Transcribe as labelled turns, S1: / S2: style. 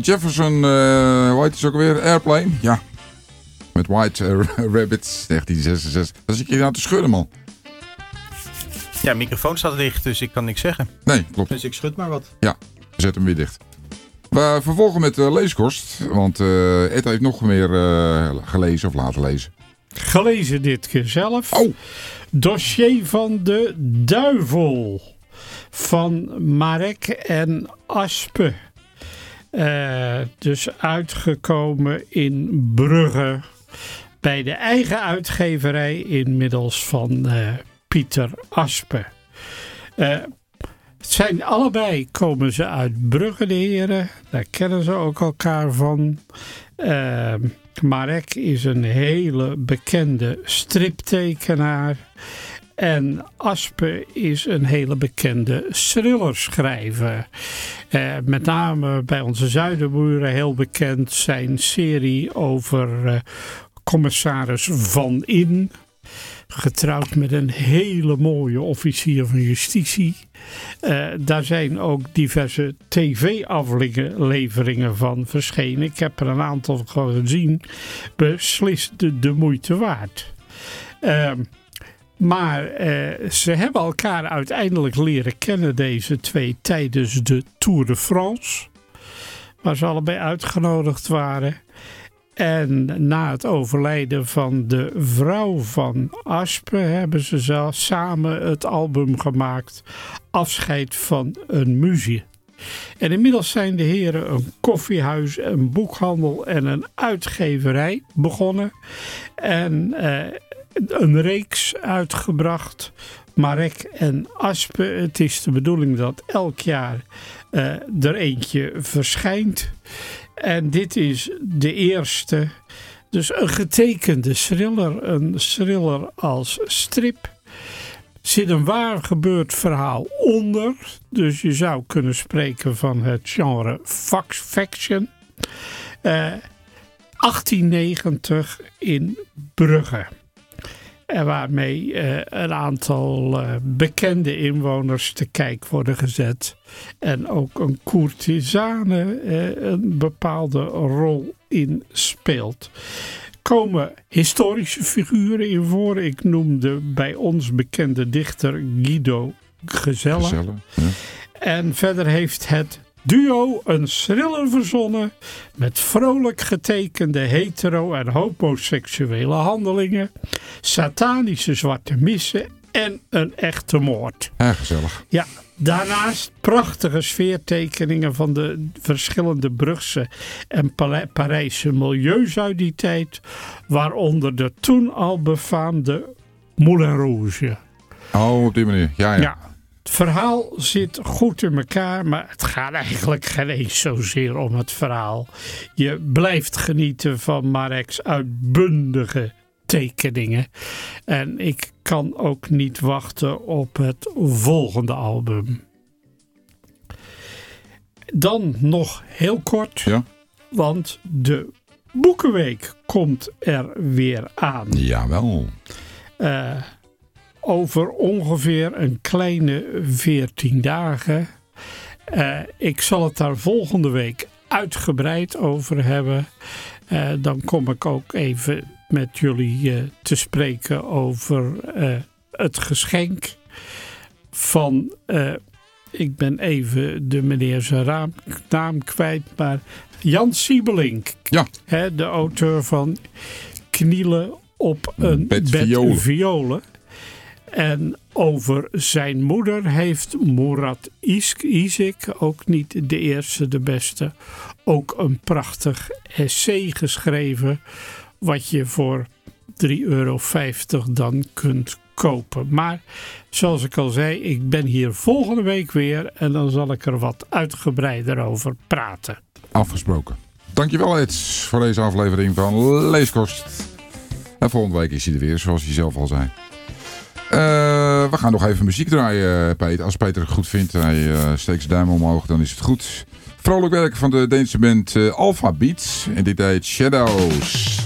S1: Jefferson, uh, hoe heet het ook alweer? Airplane. Ja. Met White uh, Rabbits 1966. Dat zit je nou te schudden, man.
S2: Ja, microfoon staat dicht, dus ik kan niks zeggen.
S1: Nee, klopt.
S2: Dus ik schud maar wat.
S1: Ja, zet hem weer dicht. We vervolgen met uh, leeskost, want uh, Ed heeft nog meer uh, gelezen of laten lezen.
S3: Gelezen dit keer zelf.
S1: Oh.
S3: Dossier van de duivel van Marek en Aspe. Dus uitgekomen in Brugge bij de eigen uitgeverij inmiddels van Pieter Aspe. Het zijn allebei, komen ze uit Brugge de heren. Daar kennen ze ook elkaar van. Uh, Marek is een hele bekende striptekenaar. En Aspe is een hele bekende thrillerschrijver. Uh, met name bij onze zuidenburen heel bekend zijn serie over uh, commissaris Van In getrouwd met een hele mooie officier van justitie. Uh, daar zijn ook diverse tv-afleveringen van verschenen. Ik heb er een aantal van gezien. Beslist de, de moeite waard. Uh, maar uh, ze hebben elkaar uiteindelijk leren kennen, deze twee, tijdens de Tour de France. Waar ze allebei uitgenodigd waren. En na het overlijden van de vrouw van Aspe hebben ze zelf samen het album gemaakt Afscheid van een muzie. En inmiddels zijn de heren een koffiehuis, een boekhandel en een uitgeverij begonnen. En eh, een reeks uitgebracht. Marek en Aspe. Het is de bedoeling dat elk jaar uh, er eentje verschijnt. En dit is de eerste. Dus een getekende thriller, een thriller als strip. Zit een waar gebeurd verhaal onder. Dus je zou kunnen spreken van het genre faction. Uh, 1890 in Brugge. En waarmee uh, een aantal uh, bekende inwoners te kijk worden gezet. En ook een courtisane uh, een bepaalde rol in speelt. Komen historische figuren in voor. Ik noemde bij ons bekende dichter Guido Gezelle.
S1: Gezelle ja.
S3: En verder heeft het duo een thriller verzonnen met vrolijk getekende hetero- en homoseksuele handelingen, satanische zwarte missen en een echte moord.
S1: Ja, gezellig.
S3: Ja, daarnaast prachtige sfeertekeningen van de verschillende Brugse en Parijse milieus uit die tijd, waaronder de toen al befaamde Moulin Rouge.
S1: Oh, op die manier. Ja, ja.
S3: ja. Het verhaal zit goed in elkaar, maar het gaat eigenlijk geen eens zozeer om het verhaal. Je blijft genieten van Marek's uitbundige tekeningen. En ik kan ook niet wachten op het volgende album. Dan nog heel kort,
S1: ja.
S3: want de Boekenweek komt er weer aan.
S1: Jawel.
S3: Uh, over ongeveer een kleine 14 dagen. Uh, ik zal het daar volgende week uitgebreid over hebben. Uh, dan kom ik ook even met jullie uh, te spreken over het geschenk van. ik ben even de meneer zijn raam, naam kwijt, maar Jan Siebelink.
S1: Ja.
S3: Hè, de auteur van Knielen op een
S1: bed,
S3: bed
S1: violen.
S3: violen. En over zijn moeder heeft Murat Isik, ook niet de eerste, de beste, ook een prachtig essay geschreven. Wat je voor 3,50 euro dan kunt kopen. Maar zoals ik al zei, ik ben hier volgende week weer en dan zal ik er wat uitgebreider over praten.
S1: Afgesproken. Dankjewel Ed voor deze aflevering van Leeskost. En volgende week is hij er weer, zoals hij zelf al zei. Uh, we gaan nog even muziek draaien, Peter. Als Peter het goed vindt, hij uh, steekt zijn duim omhoog, dan is het goed. Vrolijk werk van de Deense band uh, Alpha Beats. En dit heet Shadows.